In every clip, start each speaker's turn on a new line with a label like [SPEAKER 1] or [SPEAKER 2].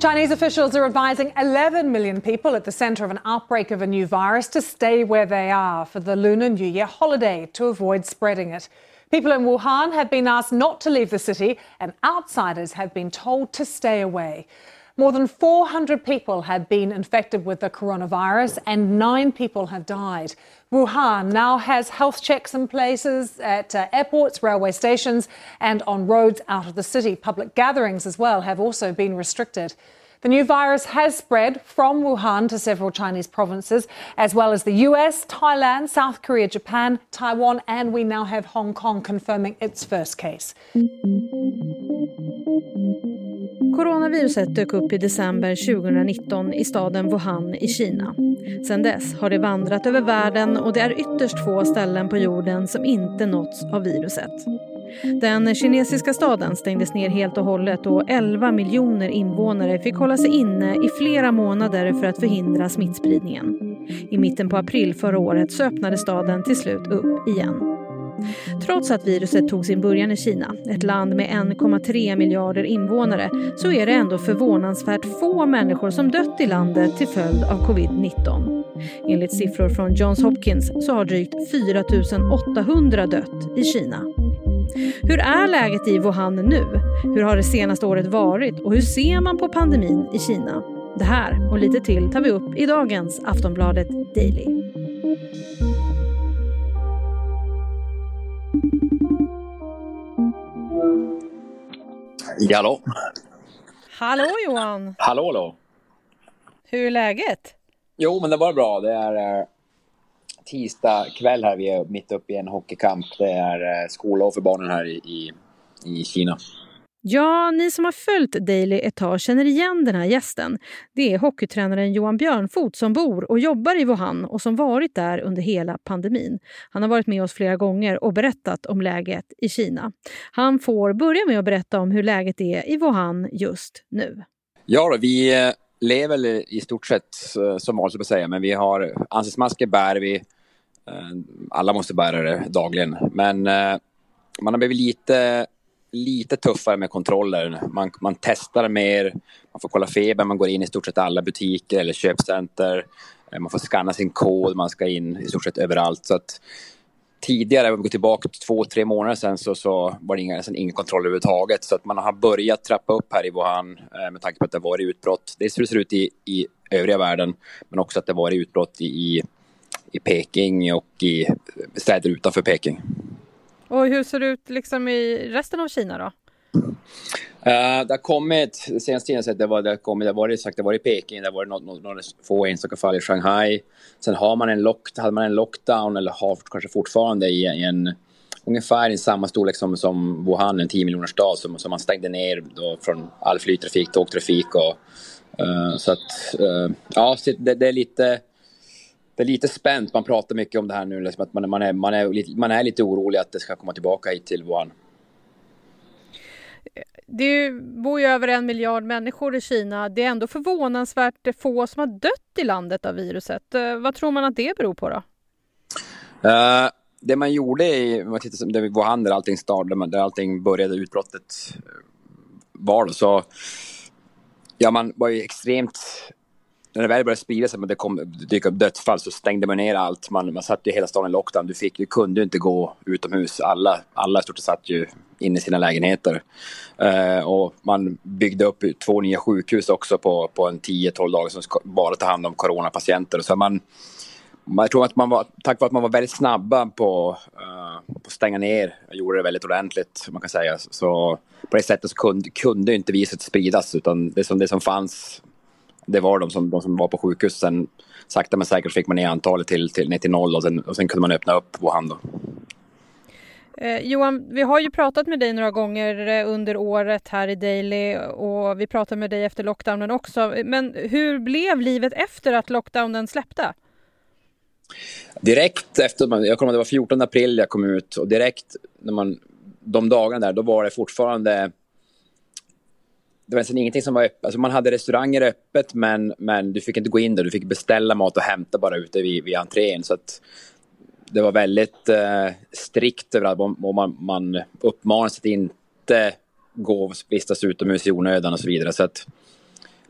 [SPEAKER 1] Chinese officials are advising 11 million people at the centre of an outbreak of a new virus to stay where they are for the Lunar New Year holiday to avoid spreading it. People in Wuhan have been asked not to leave the city, and outsiders have been told to stay away. More than 400 people have been infected with the coronavirus, and nine people have died. Wuhan now has health checks in places at uh, airports, railway stations, and on roads out of the city. Public gatherings as well have also been restricted. The new virus has spread from Wuhan to several Chinese provinces, as well as the US, Thailand, South Korea, Japan, Taiwan, and we now have Hong Kong confirming its first case.
[SPEAKER 2] Coronaviruset dök upp i december 2019 i staden Wuhan i Kina. Sedan dess har det vandrat över världen och det är ytterst få ställen på jorden som inte nåtts av viruset. Den kinesiska staden stängdes ner helt och hållet och 11 miljoner invånare fick hålla sig inne i flera månader för att förhindra smittspridningen. I mitten på april förra året så öppnade staden till slut upp igen. Trots att viruset tog sin början i Kina, ett land med 1,3 miljarder invånare, så är det ändå förvånansvärt få människor som dött i landet till följd av covid-19. Enligt siffror från Johns Hopkins så har drygt 4 800 dött i Kina. Hur är läget i Wuhan nu? Hur har det senaste året varit och hur ser man på pandemin i Kina? Det här och lite till tar vi upp i dagens Aftonbladet Daily.
[SPEAKER 3] Hallå?
[SPEAKER 2] Hallå Johan!
[SPEAKER 3] Hallå, hallå.
[SPEAKER 2] Hur är läget?
[SPEAKER 3] Jo, men det var bra. Det är eh, tisdag kväll här. Vi är mitt uppe i en hockeykamp. Det är eh, skollov för barnen här i, i, Kina.
[SPEAKER 2] Ja, ni som har följt Daily ett tag känner igen den här gästen. Det är hockeytränaren Johan Björnfot som bor och jobbar i Wuhan och som varit där under hela pandemin. Han har varit med oss flera gånger och berättat om läget i Kina. Han får börja med att berätta om hur läget är i Wuhan just nu.
[SPEAKER 3] Ja, då, vi eh, lever i stort sett eh, som vanligt, säga, men vi har ansiktsmasker bär vi. Eh, alla måste bära det dagligen, men eh, man har blivit lite lite tuffare med kontroller. Man, man testar mer, man får kolla feber, man går in i stort sett alla butiker eller köpcenter. Eh, man får skanna sin kod, man ska in i stort sett överallt. Så att tidigare, om vi går tillbaka två, tre månader sen, så, så var det inga, nästan ingen kontroll överhuvudtaget. Så att man har börjat trappa upp här i Wuhan med tanke på att det har varit utbrott. Dels hur det ser ut i, i övriga världen, men också att det har varit utbrott i, i Peking och i städer utanför Peking.
[SPEAKER 2] Och hur ser det ut liksom i resten av Kina då?
[SPEAKER 3] Uh, det har kommit, senaste tiden sett, det var, det har kommit, det var sagt, det var i Peking, det var några, några få enstaka fall i Shanghai. Sen har man en lock, hade man en lockdown, eller har kanske fortfarande i, i en ungefär i samma storlek som, som Wuhan, en 10 miljoners stad, som, som man stängde ner då från all flygtrafik, tågtrafik och uh, så att uh, ja, det, det, är lite det är lite spänt. Man pratar mycket om det här nu, liksom att man, man, är, man, är, lite, man är lite orolig att det ska komma tillbaka hit till Wuhan.
[SPEAKER 2] Det bor ju över en miljard människor i Kina. Det är ändå förvånansvärt få som har dött i landet av viruset. Eh, vad tror man att det beror på då?
[SPEAKER 3] Uh, det man gjorde i man tittar, Wuhan där allting startade, där allting började, utbrottet var då, så ja, man var ju extremt när det väl började sprida sig, men det kom dyka upp dödsfall, så stängde man ner allt. Man, man satt ju hela staden i lockdown. Du, fick, du kunde inte gå utomhus. Alla, alla stort satt ju inne i sina lägenheter. Uh, och man byggde upp två nya sjukhus också på, på en 10-12 dagar som bara tar hand om coronapatienter. Så man, jag tror att man var, tack vare att man var väldigt snabba på, uh, på att stänga ner, gjorde det väldigt ordentligt, man kan säga. Så på det sättet så kunde, kunde inte viruset spridas, utan det som, det som fanns det var de som, de som var på sjukhus. Sen sakta men säkert fick man ner antalet till, till, ner till noll och sen, och sen kunde man öppna upp Wuhan. Då.
[SPEAKER 2] Eh, Johan, vi har ju pratat med dig några gånger eh, under året här i Daily och vi pratade med dig efter lockdownen också. Men hur blev livet efter att lockdownen släppte?
[SPEAKER 3] Direkt efter, jag kommer det var 14 april jag kom ut och direkt när man, de dagarna där, då var det fortfarande det var nästan ingenting som var öppet. Alltså man hade restauranger öppet, men, men du fick inte gå in där. Du fick beställa mat och hämta bara ute vid, vid entrén. Så att det var väldigt eh, strikt överallt. Och man, man uppmanades att inte gå och vistas utomhus i onödan och så vidare. Så att,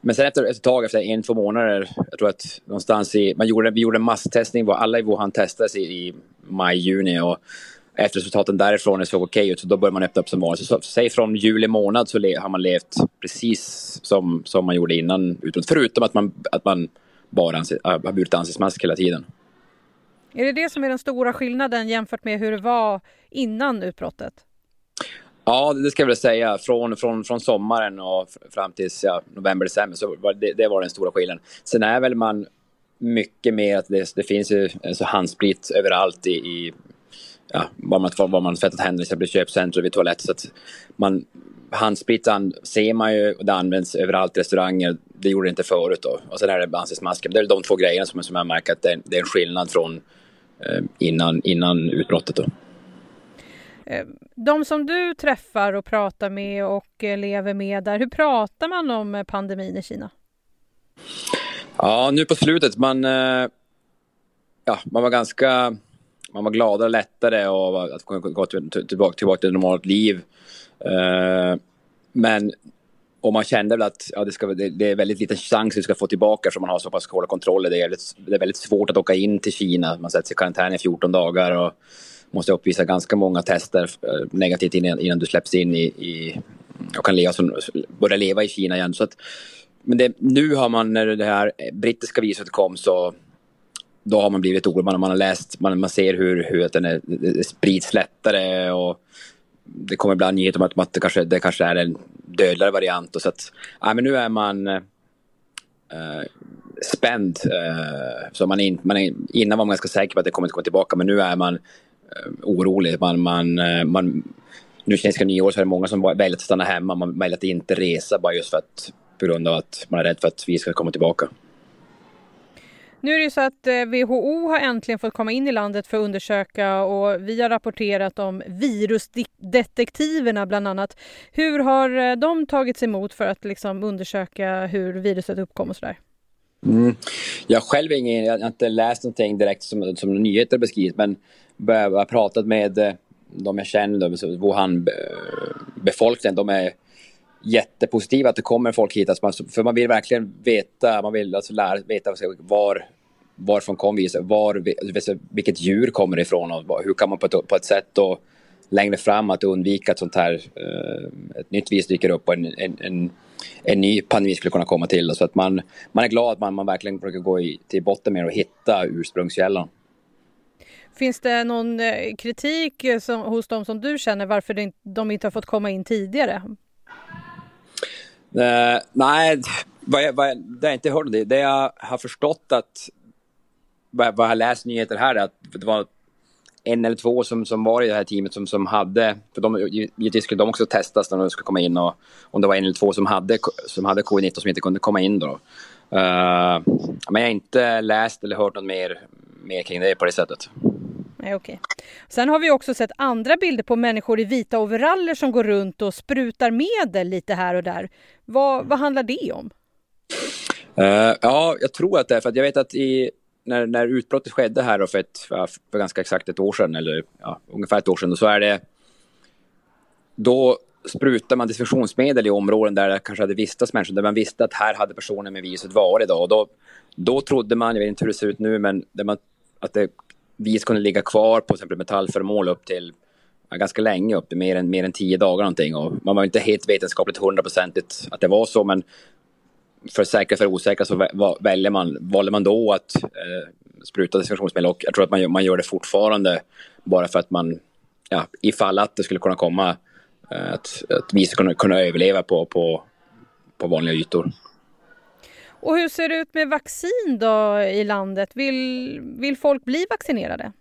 [SPEAKER 3] Men sen efter ett tag, efter en, två månader, jag tror att någonstans i, man gjorde, vi gjorde en masstestning, alla i Wuhan testades i, i maj, juni och efter resultaten därifrån såg okej okay ut, så då började man öppna upp som vanligt. Så, säg från juli månad så har man levt precis som, som man gjorde innan, förutom att man, att man bara anses, har burit ansiktsmask hela tiden.
[SPEAKER 2] Är det det som är den stora skillnaden jämfört med hur det var innan utbrottet?
[SPEAKER 3] Ja, det ska jag väl säga. Från, från, från sommaren och fram till ja, november, december, så var det, det var den stora skillnaden. Sen är väl man mycket mer att det, det finns ju alltså handsprit överallt i, i ja, var man, var man tvättat händerna, exempel i köpcentrum, vid toalett. Så att man, handsprit ser man ju och det används överallt i restauranger. Det gjorde det inte förut. Då. Och sen är det ansiktsmasken. Det är de två grejerna som, som jag märker att det, det är en skillnad från eh, innan, innan utbrottet. Då.
[SPEAKER 2] Eh, de som du träffar och pratar med och eh, lever med där, hur pratar man om eh, pandemin i Kina?
[SPEAKER 3] Ja, nu på slutet, man, ja, man var ganska man var gladare och lättare och att gå tillbaka, tillbaka till ett normalt liv. Eh, men och man kände väl att ja, det, ska, det, det är väldigt liten chans att vi ska få tillbaka eftersom man har så pass hårda kontroller. Det är, det är väldigt svårt att åka in till Kina. Man sätts i karantän i 14 dagar. Och, måste uppvisa ganska många tester eh, negativt innan, innan du släpps in i, i och kan leva som, börja leva i Kina igen. Så att, men det, nu har man, när det här brittiska viset kom så då har man blivit orolig. Man, man har läst, man, man ser hur, hur att den är, eh, sprids lättare och det kommer ibland nyheter om att, att det, kanske, det kanske är en dödligare variant. Och så att, ja, men nu är man äh, spänd. Äh, så man, in, man är, innan var man ganska säker på att det kommer inte komma tillbaka men nu är man Eh, orolig. Man, man, eh, man, nu kinesiska nyår så är det många som väljer att stanna hemma. Man väljer att inte resa bara just för att, på grund av att man är rädd för att vi ska komma tillbaka.
[SPEAKER 2] Nu är det ju så att eh, WHO har äntligen fått komma in i landet för att undersöka och vi har rapporterat om virusdetektiverna bland annat. Hur har eh, de tagits emot för att liksom undersöka hur viruset uppkom och sådär?
[SPEAKER 3] Mm. Jag själv ingen, jag har inte läst någonting direkt som, som nyheter beskrivs men jag har pratat med eh, de jag känner, Wuhan-befolkningen, de är jättepositiva att det kommer folk hit. Alltså för man vill verkligen veta, man vill alltså lära, veta var, varifrån kom vi? var, alltså vilket djur kommer det ifrån och hur kan man på ett, på ett sätt då längre fram att undvika att sånt här, eh, ett nytt virus dyker upp och en, en, en, en ny pandemi skulle kunna komma till. Så att man, man är glad att man, man verkligen försöker gå i, till botten med och hitta ursprungskällan.
[SPEAKER 2] Finns det någon eh, kritik eh, som, hos dem som du känner varför de inte har fått komma in tidigare?
[SPEAKER 3] Uh, nej, vad jag, vad jag, det jag inte hört det. Det jag har förstått att vad, vad jag har läst nyheter här är att det var en eller två som, som var i det här teamet som, som hade, för de, givetvis skulle de också testas när de skulle komma in och om det var en eller två som hade, som hade covid-19 som inte kunde komma in då. Uh, men jag har inte läst eller hört något mer, mer kring det på det sättet.
[SPEAKER 2] Nej, okay. Sen har vi också sett andra bilder på människor i vita overaller som går runt och sprutar medel lite här och där. Vad, vad handlar det om?
[SPEAKER 3] Uh, ja, jag tror att det är för att jag vet att i, när, när utbrottet skedde här för, ett, för ganska exakt ett år sedan, eller ja, ungefär ett år sedan, så är det... Då sprutar man desinfektionsmedel i områden där det kanske hade vistats människor, där man visste att här hade personer med viruset varit. Då, och då, då trodde man, jag vet inte hur det ser ut nu, men man, att det vis kunde ligga kvar på till exempel metallföremål upp till ja, ganska länge, upp till mer än, mer än tio dagar någonting. Och man var inte helt vetenskapligt hundraprocentigt att det var så, men för säkra för osäkra så väljer man, valde man då att eh, spruta desinfektionsmedel och jag tror att man, man gör det fortfarande bara för att man, ja, ifall att det skulle kunna komma, eh, att, att vi ska kunna, kunna överleva på, på, på vanliga ytor.
[SPEAKER 2] Och hur ser det ut med vaccin då i landet? Vill, vill folk bli vaccinerade?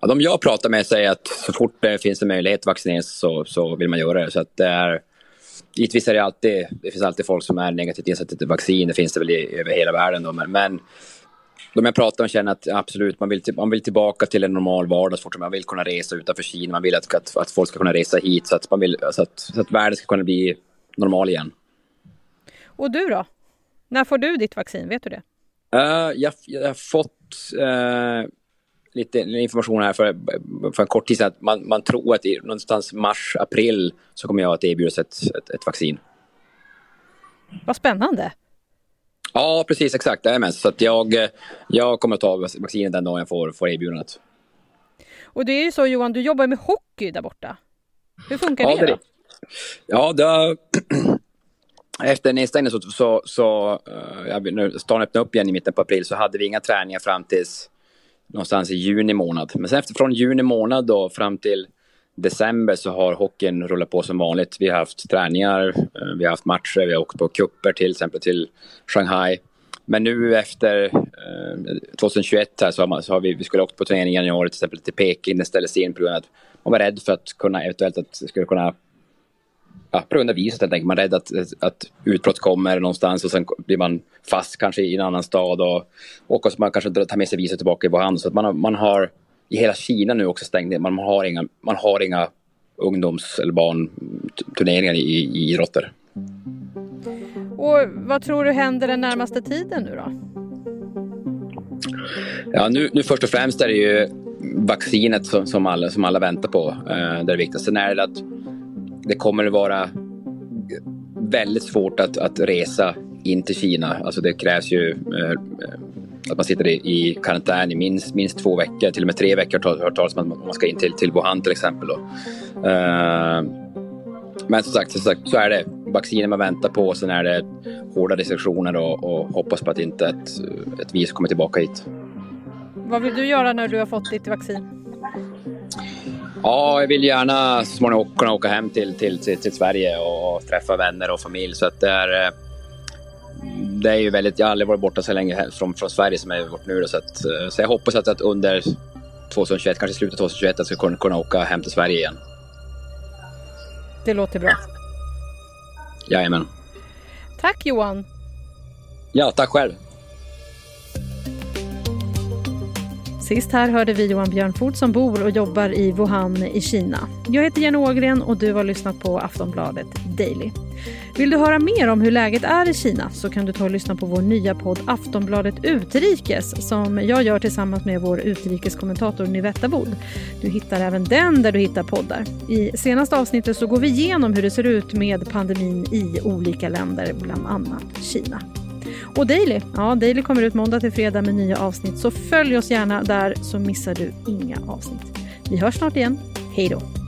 [SPEAKER 3] Ja, de jag pratar med säger att så fort det finns en möjlighet att vaccineras så, så vill man göra det. Så att det är, givetvis är det alltid, det finns alltid folk som är negativt insatta till vaccin. Det finns det väl i, över hela världen. Då. Men, men de jag pratar med känner att absolut, man vill, man vill tillbaka till en normal vardag så fort man vill kunna resa utanför Kina. Man vill att, att, att folk ska kunna resa hit så att, man vill, så att, så att världen ska kunna bli normal igen.
[SPEAKER 2] Och du då? När får du ditt vaccin? Vet du det?
[SPEAKER 3] Uh, jag, jag har fått uh, lite information här för, för en kort tid sedan. Man, man tror att i någonstans mars, april så kommer jag att erbjudas ett, ett, ett vaccin.
[SPEAKER 2] Vad spännande.
[SPEAKER 3] Ja, precis exakt. Jajamän. Så att jag, jag kommer att ta vaccinet den dagen jag får, får erbjudandet.
[SPEAKER 2] Och det är ju så Johan, du jobbar med hockey där borta. Hur funkar ja, det, det?
[SPEAKER 3] Ja, det, efter nedstängningen så, så, så eh, uh, när stan öppnade upp igen i mitten på april så hade vi inga träningar fram till någonstans i juni månad. Men sen efter från juni månad då fram till december så har hockeyn rullat på som vanligt. Vi har haft träningar, eh, vi har haft matcher, vi har åkt på kupper till exempel till Shanghai. Men nu efter eh, 2021 här så har, man, så har vi, vi skulle åkt på turnering i januari till exempel till Peking. Den ställdes in på grund av att man var rädd för att kunna eventuellt att det skulle kunna ja, på grund av viruset helt enkelt. Man är rädd att, att utbrott kommer någonstans och sen blir man fast kanske i en annan stad och, och så man kanske tar med sig viruset tillbaka i Wuhan. Så att man, man har i hela Kina nu också stängt ner. Man har inga, man har inga ungdoms eller barnturneringar i, i idrotter.
[SPEAKER 2] Och vad tror du händer den närmaste tiden nu då?
[SPEAKER 3] Ja, nu, nu först och främst är det ju vaccinet som, som, alla, som alla väntar på. Eh, det är det viktigaste. Sen är det att det kommer att vara väldigt svårt att, att resa in till Kina. Alltså det krävs ju eh, att man sitter i, i karantän i minst, minst två veckor, till och med tre veckor har hört talas om att man ska in till, till Wuhan till exempel. Då. Eh, men som sagt, som sagt, så är det. Vacciner man väntar på, sen är det hårda restriktioner och, och hoppas på att inte ett, ett virus kommer tillbaka hit.
[SPEAKER 2] Vad vill du göra när du har fått ditt vaccin?
[SPEAKER 3] Ja, jag vill gärna så småningom kunna åka hem till, till, till, till, Sverige och träffa vänner och familj. Så att det är, eh, det är ju väldigt, jag har aldrig varit borta så länge från, från Sverige som jag har varit nu. Då, så, att, eh, så jag hoppas att, att under 2021, kanske slutet av 2021, att jag ska kunna, kunna åka hem till Sverige igen.
[SPEAKER 2] Det låter bra.
[SPEAKER 3] Jajamän.
[SPEAKER 2] Tack Johan.
[SPEAKER 3] Ja, tack själv.
[SPEAKER 2] Sist här hörde vi Johan Björnfot som bor och jobbar i Wuhan i Kina. Jag heter Jenny Ågren och du har lyssnat på Aftonbladet Daily. Vill du höra mer om hur läget är i Kina så kan du ta och lyssna på vår nya podd Aftonbladet Utrikes som jag gör tillsammans med vår utrikeskommentator Nivetta Wood. Du hittar även den där du hittar poddar. I senaste avsnittet så går vi igenom hur det ser ut med pandemin i olika länder, bland annat Kina. Och Daily, ja Daily kommer ut måndag till fredag med nya avsnitt så följ oss gärna där så missar du inga avsnitt. Vi hörs snart igen. Hej då!